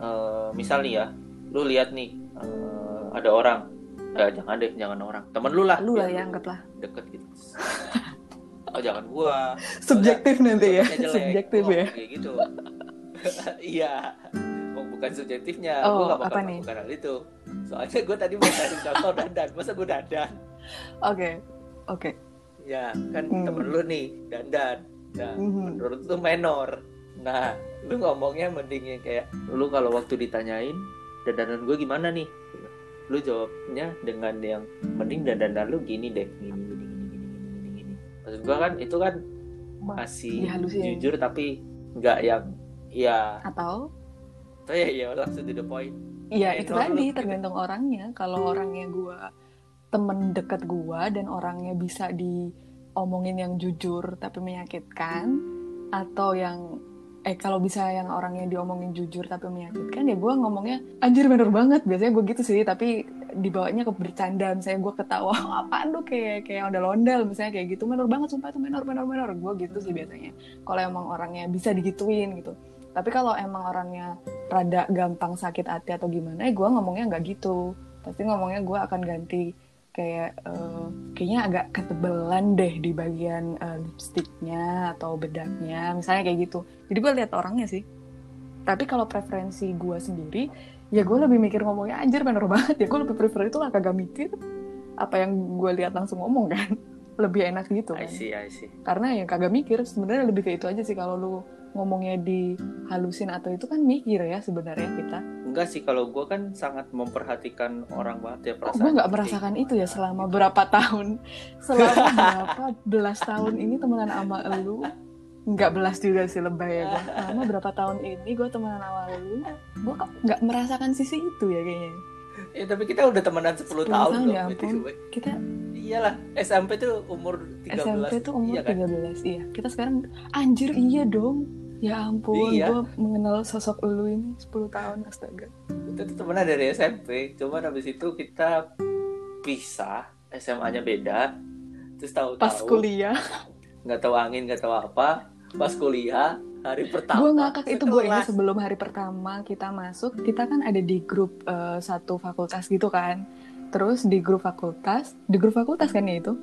Speaker 2: Uh, misal nih ya lu lihat nih uh, ada orang. Eh, jangan deh jangan orang. Temen lu lah
Speaker 1: lu lah ya anggaplah.
Speaker 2: deket gitu oh jangan gua.
Speaker 1: Subjektif nanti ya. subjektif oh, ya.
Speaker 2: kayak gitu. Iya. Bukan subjektifnya?
Speaker 1: Oh,
Speaker 2: gue gak
Speaker 1: bakal melakukan
Speaker 2: hal itu. Soalnya gue tadi mau kasih contoh dandan. Masa gue dandan?
Speaker 1: Oke. Okay. oke. Okay.
Speaker 2: ya kan hmm. temen lu nih dandan. Nah hmm. menurut lu menor. Nah lu ngomongnya mendingnya kayak lu kalau waktu ditanyain dandanan gue gimana nih? Lu jawabnya dengan yang mending dandan lu gini deh gini maksud gua kan itu kan masih
Speaker 1: Dihalusin.
Speaker 2: jujur tapi nggak yang ya
Speaker 1: atau
Speaker 2: tuh ya ya langsung to the point
Speaker 1: Iya
Speaker 2: Ya,
Speaker 1: itu
Speaker 2: itu
Speaker 1: tadi
Speaker 2: lu-
Speaker 1: tergantung orangnya. Kalau orangnya gua temen deket gua dan orangnya bisa diomongin yang jujur tapi menyakitkan, atau yang eh kalau bisa yang orangnya diomongin jujur tapi menyakitkan ya gua ngomongnya anjir bener banget biasanya gue gitu sih tapi dibawanya ke bercanda misalnya gue ketawa apaan lu? Kayak kayak udah londal misalnya kayak gitu. Menor banget sumpah itu menor menor menor. Gue gitu sih biasanya kalau emang orangnya bisa digituin gitu. Tapi kalau emang orangnya rada gampang sakit hati atau gimana ya gue ngomongnya nggak gitu. Pasti ngomongnya gue akan ganti kayak eh, kayaknya agak ketebelan deh di bagian eh, lipstiknya atau bedaknya misalnya kayak gitu. Jadi gue lihat orangnya sih. Tapi kalau preferensi gue sendiri ya gue lebih mikir ngomongnya anjir bener banget ya gue lebih prefer itu lah kagak mikir apa yang gue lihat langsung ngomong kan. Lebih enak gitu
Speaker 2: I
Speaker 1: kan.
Speaker 2: see I see.
Speaker 1: Karena ya kagak mikir sebenarnya lebih ke itu aja sih kalau lu ngomongnya di halusin atau itu kan mikir ya sebenarnya kita.
Speaker 2: Enggak sih kalau gua kan sangat memperhatikan orang banget ya perasaan
Speaker 1: gue nggak merasakan itu ya selama berapa tahun? Selama berapa? Belas tahun ini temenan sama lu nggak belas juga sih lebay ya gue selama berapa tahun ini gue temenan sama lu gue kok nggak merasakan sisi itu ya kayaknya.
Speaker 2: Ya tapi kita udah temenan 10,
Speaker 1: 10
Speaker 2: tahun,
Speaker 1: tahun,
Speaker 2: loh
Speaker 1: ya ampun. kita
Speaker 2: iyalah SMP tuh umur 13
Speaker 1: SMP tuh umur
Speaker 2: iya kan?
Speaker 1: 13 iya. Kita sekarang anjir iya dong. Ya ampun
Speaker 2: Iya.
Speaker 1: gue mengenal sosok lu ini 10 tahun astaga.
Speaker 2: Kita tuh temenan dari SMP cuman habis itu kita pisah SMA-nya beda. Terus tahu-tahu
Speaker 1: pas kuliah
Speaker 2: nggak tahu angin nggak tahu apa. Pas kuliah hari pertama
Speaker 1: gue ngakak itu gue ingat
Speaker 2: sekelas.
Speaker 1: sebelum hari pertama kita masuk kita kan ada di grup eh, satu fakultas gitu kan. Terus di grup fakultas di grup fakultas kan ya itu.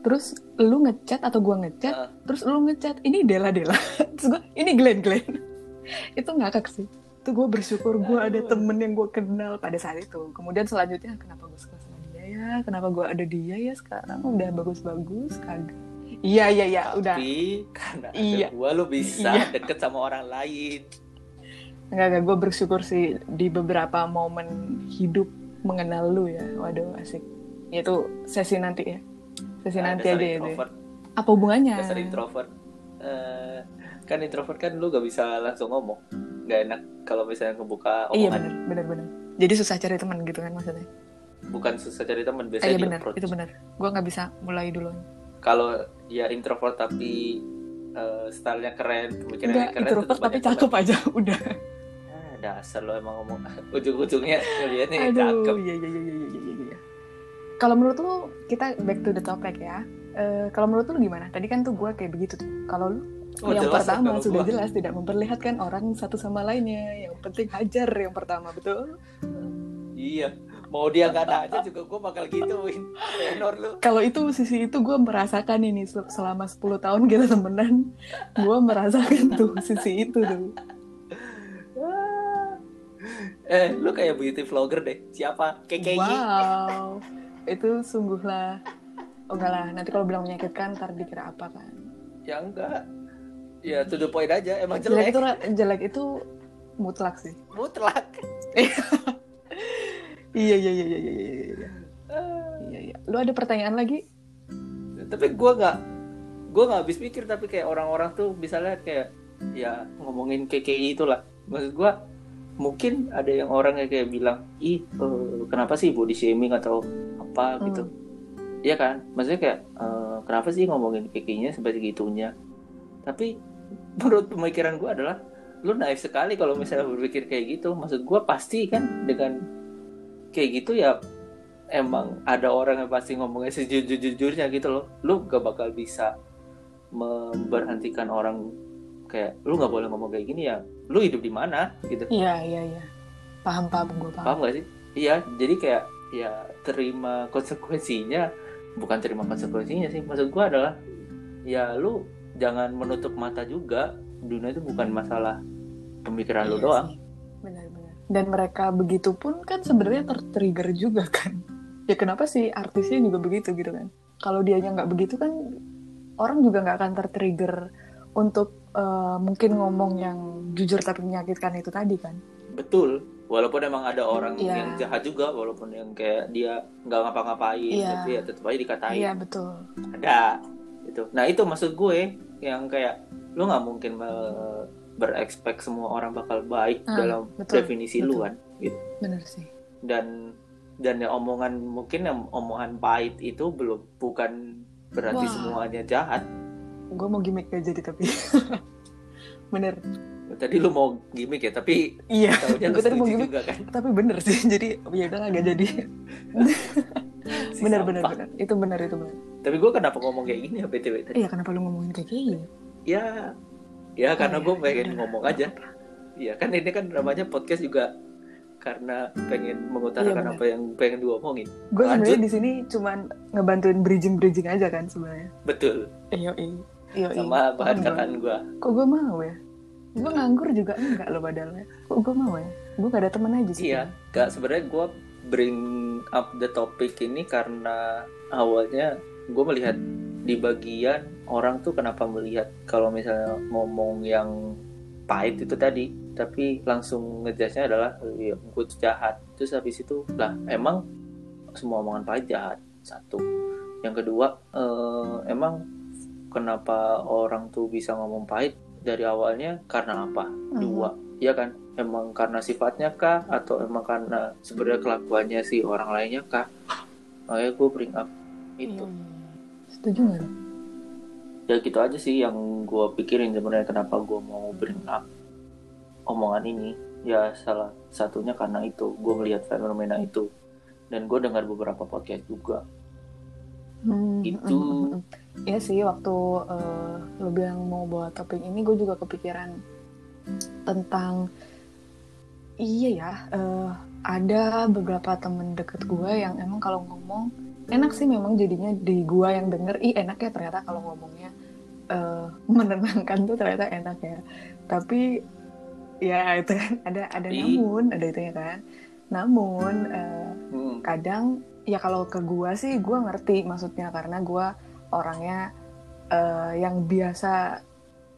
Speaker 1: Terus lu ngechat atau gue ngechat
Speaker 2: Heeh.
Speaker 1: terus lu ngechat ini Dela Dela. Terus gue ini Glenn Glenn. Itu ngakak sih. Itu gue bersyukur gue ada temen yang gue kenal pada saat itu. Kemudian selanjutnya kenapa gue suka sama dia ya? Kenapa gue ada dia ya sekarang? Udah bagus-bagus kagak iya iya iya udah
Speaker 2: tapi karena
Speaker 1: Iya.
Speaker 2: ada gua lu bisa
Speaker 1: Iya.
Speaker 2: deket sama orang lain
Speaker 1: Enggak, enggak, gue bersyukur sih di beberapa momen hidup mengenal lu ya. Waduh, asik. Itu sesi nanti ya. Sesi
Speaker 2: Nah,
Speaker 1: nanti aja ya.
Speaker 2: introvert
Speaker 1: Apa hubungannya?
Speaker 2: dasar introvert Eh, kan introvert kan lu gak bisa langsung ngomong nggak enak kalau misalnya ngebuka
Speaker 1: Iya
Speaker 2: omongan
Speaker 1: benar, benar, benar. Jadi susah cari teman gitu kan maksudnya.
Speaker 2: bukan susah cari teman
Speaker 1: Eh,
Speaker 2: biasanya
Speaker 1: iya
Speaker 2: di
Speaker 1: benar,
Speaker 2: approach
Speaker 1: itu benar. Gue nggak bisa mulai duluan.
Speaker 2: kalau ya introvert tapi eh, stylenya keren pemikirannya
Speaker 1: Enggak,
Speaker 2: keren
Speaker 1: introvert tapi cakep aja, udah.
Speaker 2: Ah, dasar lo emang ngomong ujung-ujungnya ngeliatnya
Speaker 1: Aduh,
Speaker 2: cakep
Speaker 1: iya, iya, iya, iya, iya, iya. Kalau menurut lu, kita back to the topic ya. Eh, kalau menurut lu gimana? Tadi kan tuh gue kayak begitu tuh. Kalau lu
Speaker 2: Oh,
Speaker 1: yang
Speaker 2: jelas
Speaker 1: pertama
Speaker 2: kalau
Speaker 1: sudah
Speaker 2: gua.
Speaker 1: jelas tidak memperlihatkan orang satu sama lainnya. Yang penting hajar yang pertama, betul?
Speaker 2: iya mau dia nggak aja juga gue bakal gituin. Tenor lu.
Speaker 1: Kalau itu sisi itu gue merasakan ini sel- selama 10 tahun kita temenan, gue merasakan tuh sisi itu tuh.
Speaker 2: eh lu kayak beauty vlogger deh. Siapa? KKI
Speaker 1: Wow, itu sungguhlah. Oh enggak lah, nanti kalau bilang menyakitkan ntar dikira apa kan?
Speaker 2: ya enggak ya to the point aja. Emang
Speaker 1: Jelek
Speaker 2: jelek.
Speaker 1: itu jelek itu mutlak sih.
Speaker 2: mutlak
Speaker 1: Iya iya iya iya iya iya. iya.
Speaker 2: Ah,
Speaker 1: Iya iya. Lu ada pertanyaan lagi?
Speaker 2: tapi gue nggak gue nggak habis mikir tapi kayak orang-orang tuh misalnya kayak ya ngomongin KKI itulah maksud gue mungkin ada yang orang yang kayak bilang ih eh, kenapa sih body shaming atau apa
Speaker 1: Hmm.
Speaker 2: gitu Iya kan maksudnya kayak eh, kenapa sih ngomongin KKI-nya seperti gitunya tapi menurut pemikiran gue adalah lu naif sekali kalau misalnya berpikir kayak gitu maksud gue pasti kan dengan kayak gitu ya emang ada orang yang pasti ngomongnya sejujur-jujurnya gitu loh lu gak bakal bisa memberhentikan orang kayak lu nggak boleh ngomong kayak gini ya lu hidup di mana gitu
Speaker 1: Iya iya iya. Paham paham gue paham.
Speaker 2: paham gak sih iya jadi kayak ya terima konsekuensinya bukan terima konsekuensinya sih maksud gua adalah ya lu jangan menutup mata juga dunia itu bukan masalah pemikiran lu
Speaker 1: Iya
Speaker 2: doang
Speaker 1: sih. Benar-benar. Dan mereka begitu pun kan sebenarnya tertrigger juga kan. Ya kenapa sih artisnya juga begitu gitu kan? Kalau dianya nggak begitu kan orang juga nggak akan tertrigger untuk eh, mungkin ngomong yang jujur tapi menyakitkan itu tadi kan?
Speaker 2: betul walaupun emang ada orang
Speaker 1: Iya.
Speaker 2: yang jahat juga walaupun yang kayak dia nggak ngapa-ngapain
Speaker 1: Iya.
Speaker 2: tapi ya tetap aja dikatain
Speaker 1: iya betul
Speaker 2: ada itu nah itu maksud gue yang kayak lu nggak mungkin me- berekspek semua orang bakal baik
Speaker 1: Ah,
Speaker 2: dalam
Speaker 1: betul,
Speaker 2: definisi lu
Speaker 1: betul.
Speaker 2: kan gitu.
Speaker 1: Bener sih.
Speaker 2: Dan dan ya omongan mungkin yang omongan pahit itu belum bukan berarti
Speaker 1: Wah.
Speaker 2: semuanya jahat.
Speaker 1: Gue mau gimmick gak jadi tapi bener.
Speaker 2: Tadi lu mau gimmick ya tapi
Speaker 1: iya
Speaker 2: lu
Speaker 1: gue tadi mau gimmick
Speaker 2: juga kan?
Speaker 1: tapi bener sih jadi ya udah gak jadi.
Speaker 2: Si
Speaker 1: bener bener bener. Itu bener itu bener.
Speaker 2: Tapi gue kenapa ngomong kayak gini ya btw tadi?
Speaker 1: Iya kenapa lu ngomongin kayak gini?
Speaker 2: Ya ya karena
Speaker 1: Oh,
Speaker 2: gue
Speaker 1: iya,
Speaker 2: pengen
Speaker 1: udah.
Speaker 2: ngomong aja Iya kan ini kan namanya podcast juga karena pengen mengutarakan
Speaker 1: Iya,
Speaker 2: apa yang pengen diomongin.
Speaker 1: gue
Speaker 2: Lanjut.
Speaker 1: sebenarnya di sini cuman ngebantuin bridging bridging aja kan sebenarnya
Speaker 2: Betul.
Speaker 1: iyo iyo iyo
Speaker 2: Sama bahan kataan gue.
Speaker 1: kok gue mau ya gue nganggur juga enggak lo padahal kok gue mau ya gue gak ada temen aja sih
Speaker 2: Iya. Gak sebenarnya gue bring up the topic ini karena awalnya gue melihat di bagian orang tuh kenapa melihat kalau misalnya ngomong yang pahit itu tadi tapi langsung ngejudge-nya adalah ya, gue tuh jahat. Terus habis itu lah emang semua omongan pahit jahat? Satu. Yang kedua eh, emang kenapa orang tuh bisa ngomong pahit dari awalnya? Karena apa?
Speaker 1: Mhm.
Speaker 2: dua. Ya kan? Emang karena sifatnya kah? Atau emang karena sebenarnya kelakuannya si orang lainnya kah? Makanya gue bring up itu.
Speaker 1: Iya. Setuju nggak?
Speaker 2: Ya gitu aja sih yang gue pikirin sebenarnya kenapa gue mau bring up omongan ini. Ya salah satunya karena itu. Gue melihat fenomena itu. Dan gue dengar beberapa podcast juga.
Speaker 1: Hmm,
Speaker 2: Gitu.
Speaker 1: hmm. Iya sih waktu eh, lo bilang mau bawa topik ini gue juga kepikiran tentang iya ya eh, ada beberapa temen deket gue yang emang kalau ngomong enak sih memang jadinya di gue yang denger ih enak ya ternyata kalau ngomongnya. Eh, menenangkan tuh ternyata enak ya. Tapi ya itu kan ada ada namun ada itu ya kan. Namun
Speaker 2: hmm.
Speaker 1: kadang ya kalau ke gua sih gua ngerti maksudnya. Karena gua orangnya eh, yang biasa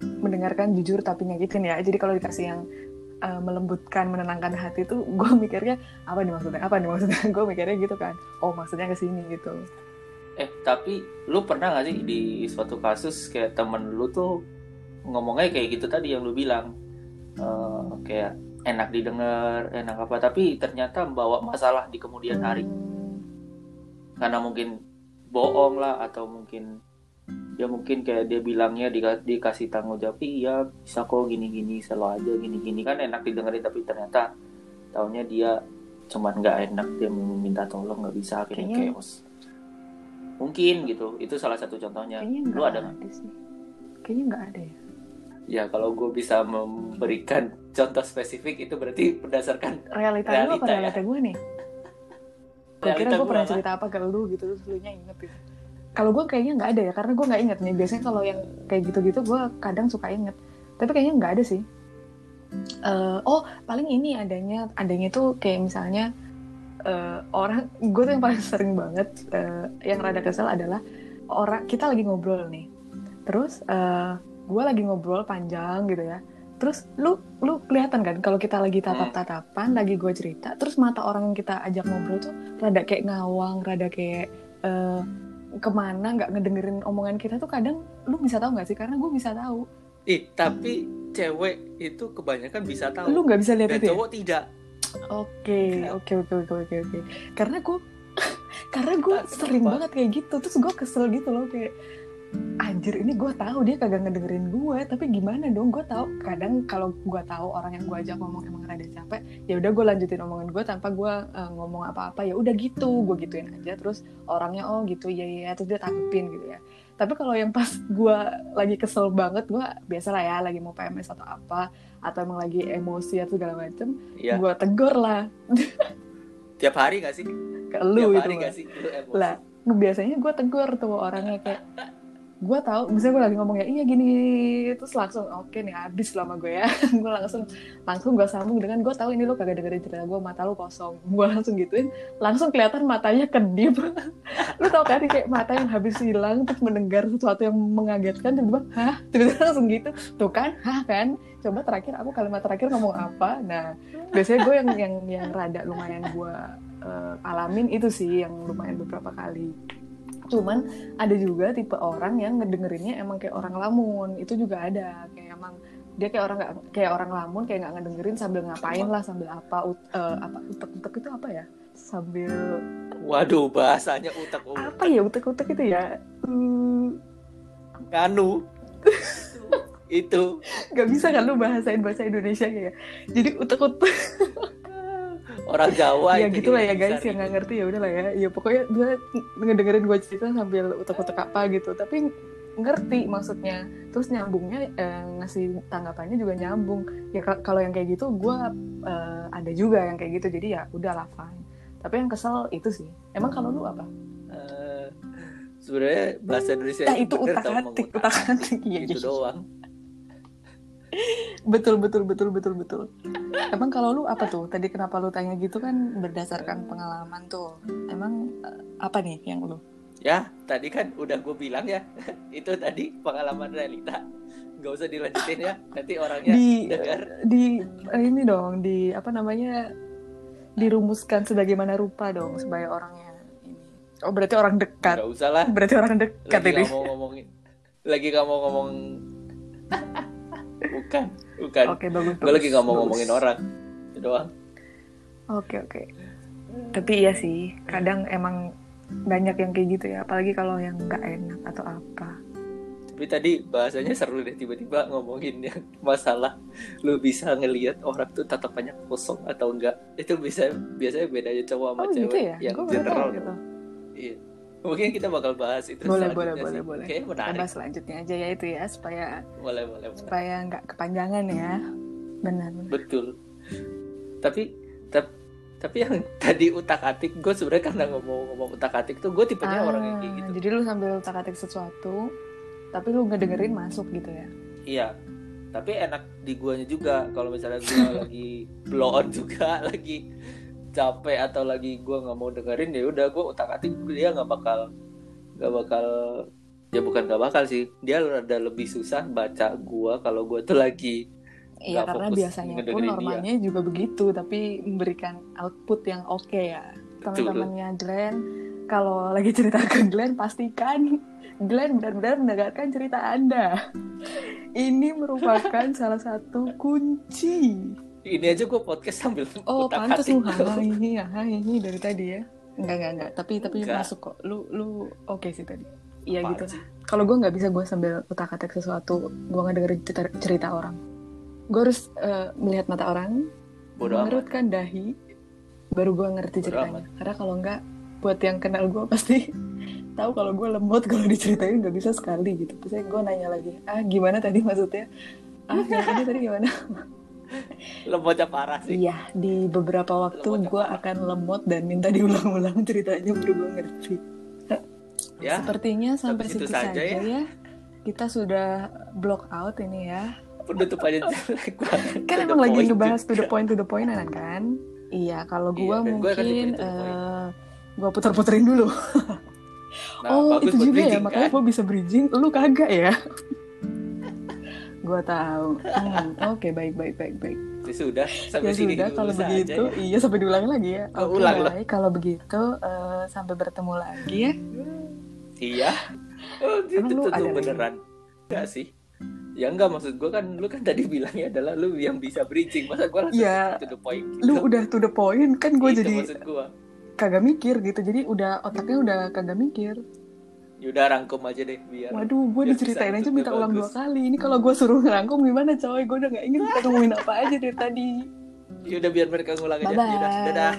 Speaker 1: mendengarkan jujur tapi nyakitin ya. Jadi kalau dikasih yang eh, melembutkan menenangkan hati tuh gua mikirnya apa nih maksudnya? Apa nih maksudnya? Gua mikirnya gitu kan. Oh maksudnya ke sini gitu.
Speaker 2: Eh tapi lu pernah gak sih di suatu kasus kayak temen lu tuh ngomongnya kayak gitu tadi yang lu bilang? Eh, kayak enak didengar enak apa tapi ternyata membawa masalah di kemudian hari. Karena mungkin bohong lah atau mungkin ya mungkin kayak dia bilangnya dika- dikasih tanggung jawab iya bisa kok gini-gini selalu aja gini-gini. Kan enak didengerin tapi ternyata taunya dia cuman nggak enak dia minta tolong nggak bisa akhirnya
Speaker 1: Kayaknya-
Speaker 2: chaos. Mungkin gitu itu salah satu contohnya.
Speaker 1: Kayaknya
Speaker 2: lu ada nggak?
Speaker 1: kayaknya nggak ada ya.
Speaker 2: Ya kalau gue bisa memberikan contoh spesifik itu berarti berdasarkan
Speaker 1: realita, lu apa
Speaker 2: Realita ya?
Speaker 1: realita gue nih? Gue kira
Speaker 2: realita
Speaker 1: gue pernah cerita apa ke lu gitu terus lu nya inget gitu kalau gue kayaknya nggak ada ya karena gue nggak inget nih. Biasanya kalau yang kayak gitu-gitu gue kadang suka inget tapi kayaknya nggak ada sih. Eh, oh paling ini adanya. Adanya tuh kayak misalnya eh, orang gue tuh yang paling sering banget eh, yang rada kesel adalah orang kita lagi ngobrol nih. Terus eh, gue lagi ngobrol panjang gitu ya. Terus lu lu kelihatan kan kalau kita lagi tatap-tatapan lagi gue cerita terus mata orang yang kita ajak ngobrol tuh rada kayak ngawang rada kayak eh, ke mana nggak ngedengerin omongan kita tuh kadang lu bisa tahu nggak sih karena gue bisa tahu
Speaker 2: ih tapi cewek itu kebanyakan bisa tahu
Speaker 1: lu nggak bisa lihat itu ya
Speaker 2: cowok tidak
Speaker 1: Oke, oke, oke, oke, oke, oke. Karena gue, karena gue
Speaker 2: Kenapa?
Speaker 1: sering banget kayak gitu. Terus gue kesel gitu loh kayak, anjir ini gue tahu dia kagak ngedengerin gue. Tapi gimana dong? Gue tahu. Kadang kalau gue tahu orang yang gue ajak ngomong emang rada capek, ya udah gue lanjutin omongan gue tanpa gue eh, ngomong apa-apa. Ya udah gitu, gue gituin aja. Terus orangnya oh gitu, ya ya. Terus dia tanggepin gitu ya. Tapi kalau yang pas gue lagi kesel banget, gue biasa lah ya, lagi mau PMS atau apa, atau emang lagi emosi atau segala macem,
Speaker 2: ya
Speaker 1: gue tegur lah
Speaker 2: tiap hari gak sih
Speaker 1: ke lu
Speaker 2: tiap
Speaker 1: itu
Speaker 2: hari gak sih lu emosi
Speaker 1: lah biasanya gue tegur tuh orangnya kayak gue tahu misalnya gue lagi ngomong ya iya gini terus langsung oke nih habis lama gue ya. Gue langsung langsung gue sambung dengan gue tahu ini lo kagak dengerin cerita gue mata lo kosong. Gue langsung gituin langsung kelihatan matanya kedip. Lu tau kan kayak mata yang habis hilang terus mendengar sesuatu yang mengagetkan tiba-tiba hah? Tiba-tiba langsung gitu. Tuh kan? Hah kan? Coba terakhir aku kalimat terakhir ngomong apa? Nah biasanya gue yang yang yang rada lumayan gue uh, alamin itu sih yang lumayan beberapa kali cuman ada juga tipe orang yang ngedengerinnya emang kayak orang lamun. Itu juga ada. Kayak emang dia kayak orang gak, kayak orang lamun kayak nggak ngedengerin sambil ngapain lah sambil apa ut, uh, apa utek utek itu apa ya? Sambil
Speaker 2: waduh bahasanya utek utek
Speaker 1: apa ya utek utek itu ya?
Speaker 2: Nganu itu.
Speaker 1: Nggak bisa kan lu bahasain bahasa Indonesia ya jadi utek utek
Speaker 2: orang Jawa
Speaker 1: ya gitulah ya guys yang nggak ngerti ya udahlah ya. Ya pokoknya dia ngedengerin gue cerita sambil utek-utek apa gitu. Tapi ngerti maksudnya. Terus nyambungnya eh, ngasih tanggapannya juga nyambung. Ya kalau yang kayak gitu gue eh, ada juga yang kayak gitu. Jadi ya udahlah fine. Tapi yang kesel itu sih. Emang kalau lu apa?
Speaker 2: Uh, sebenarnya bahasa Indonesia
Speaker 1: nah, itu utak atik utak atik.
Speaker 2: Iya itu
Speaker 1: gitu.
Speaker 2: doang
Speaker 1: betul betul betul betul betul. Emang kalau lu apa tuh? Tadi kenapa lu tanya gitu kan berdasarkan pengalaman tuh. Emang eh, apa nih yang lu?
Speaker 2: Ya tadi kan udah gue bilang ya. Itu tadi pengalaman realita. Nggak usah dilanjutin ya. Nanti orangnya
Speaker 1: di
Speaker 2: dengar.
Speaker 1: di ini dong di apa namanya dirumuskan sebagaimana rupa dong supaya orangnya ini. Oh berarti orang dekat.
Speaker 2: Nggak usah lah.
Speaker 1: Berarti orang dekat
Speaker 2: lagi
Speaker 1: ini.
Speaker 2: kamu ngomongin. Lagi kamu ngomong bukan bukan.
Speaker 1: Oke bagus
Speaker 2: gue lagi nggak mau ngomongin orang itu doang.
Speaker 1: Oke oke. Tapi iya sih kadang emang banyak yang kayak gitu ya apalagi kalau yang nggak enak atau apa.
Speaker 2: Tapi tadi bahasanya seru deh tiba-tiba ngomongin yang masalah lu bisa ngelihat orang tuh tatapannya kosong atau enggak itu bisa biasanya bedanya cowok sama
Speaker 1: oh,
Speaker 2: cewek
Speaker 1: gitu ya?
Speaker 2: yang
Speaker 1: Gua
Speaker 2: general
Speaker 1: gitu.
Speaker 2: iya mungkin kita bakal bahas itu
Speaker 1: boleh boleh
Speaker 2: selanjutnya
Speaker 1: boleh
Speaker 2: sih.
Speaker 1: boleh
Speaker 2: Kayaknya
Speaker 1: kita
Speaker 2: menarik.
Speaker 1: bahas selanjutnya aja ya itu ya supaya
Speaker 2: boleh boleh boleh.
Speaker 1: supaya nggak kepanjangan ya. Benar benar.
Speaker 2: Betul. Tapi tapi tapi yang tadi utak atik gue sebenarnya karena ngomong ngomong utak atik tuh gue tipenya orang yang kayak gitu.
Speaker 1: Ah, jadi lu sambil utak atik sesuatu tapi lu ngedengerin masuk gitu ya?
Speaker 2: Iya. Tapi enak di guanya juga kalau misalnya gue lagi blow on juga lagi capek atau lagi gue nggak mau dengerin ya udah gue utak atik dia nggak bakal nggak bakal ya bukan nggak bakal sih dia ada lebih susah baca gue kalau gue tuh lagi
Speaker 1: Iya karena biasanya pun
Speaker 2: ngedengerin dia.
Speaker 1: normalnya juga begitu tapi memberikan output yang oke ya
Speaker 2: Betul.
Speaker 1: teman-temannya Glenn kalau lagi cerita ke Glenn pastikan Glenn benar-benar mendengarkan cerita Anda ini merupakan salah satu kunci
Speaker 2: ini aja gue podcast sambil
Speaker 1: oh pantas lu. hahaha ini hahaha ini dari tadi ya. Enggak enggak enggak. Tapi tapi
Speaker 2: Enggak.
Speaker 1: masuk kok. Lu lu oke sih tadi. Iya gitu. kalau gue nggak bisa gue sambil utak atik sesuatu gue nggak dengerin cerita, cerita orang. Gue harus eh, melihat mata orang
Speaker 2: amat.
Speaker 1: mengerutkan dahi baru gue ngerti
Speaker 2: Bodo
Speaker 1: ceritanya. karena kalau enggak buat yang kenal gue pasti tahu kalau gue lemot kalau diceritain nggak bisa sekali gitu. Terus gue nanya lagi ah gimana tadi maksudnya? Ah tadi tadi gimana
Speaker 2: lemotnya parah sih.
Speaker 1: Iya di beberapa waktu gue akan lemot dan minta diulang-ulang ceritanya baru gue ngerti.
Speaker 2: Ya
Speaker 1: sepertinya sampai
Speaker 2: situ
Speaker 1: situ
Speaker 2: saja
Speaker 1: saja,
Speaker 2: ya.
Speaker 1: ya. kita sudah block out ini ya.
Speaker 2: Penutupannya jelek banget
Speaker 1: kan emang lagi ngebahas to the point to the point kan? Iya kalau
Speaker 2: Iya,
Speaker 1: gua
Speaker 2: akan
Speaker 1: mungkin eh gua puter-puterin dulu.
Speaker 2: Nah,
Speaker 1: oh itu juga ya makanya
Speaker 2: kan?
Speaker 1: gua bisa bridging. Lu kagak ya gua tahu. Hmm, oke baik baik baik baik.
Speaker 2: Ya sudah sampai
Speaker 1: ya
Speaker 2: sini
Speaker 1: sudah
Speaker 2: dulu
Speaker 1: kalau begitu.
Speaker 2: ya.
Speaker 1: iya sampai diulang lagi ya. Oke
Speaker 2: ulang lah.
Speaker 1: baik. Kalau begitu eh, sampai bertemu lagi ya.
Speaker 2: Iya. Oh itu tuh
Speaker 1: lagi?
Speaker 2: beneran. Enggak sih. Ya enggak maksud gue kan lu kan tadi bilangnya adalah lu yang bisa bridging. Masa gue langsung
Speaker 1: Ya,
Speaker 2: to the point
Speaker 1: lu udah to the point kan gue jadi
Speaker 2: maksud gue
Speaker 1: kagak mikir gitu. Jadi udah otaknya udah kagak mikir
Speaker 2: yaudah rangkum aja deh biar
Speaker 1: Waduh, gue diceritain aja minta ulang dua kali. Ini kalau gue suruh ngerangkum gimana coy? Gue udah gak ingin kita ngomongin apa aja dari tadi.
Speaker 2: yaudah biar mereka ngulang aja
Speaker 1: Bye-bye.
Speaker 2: yaudah dadah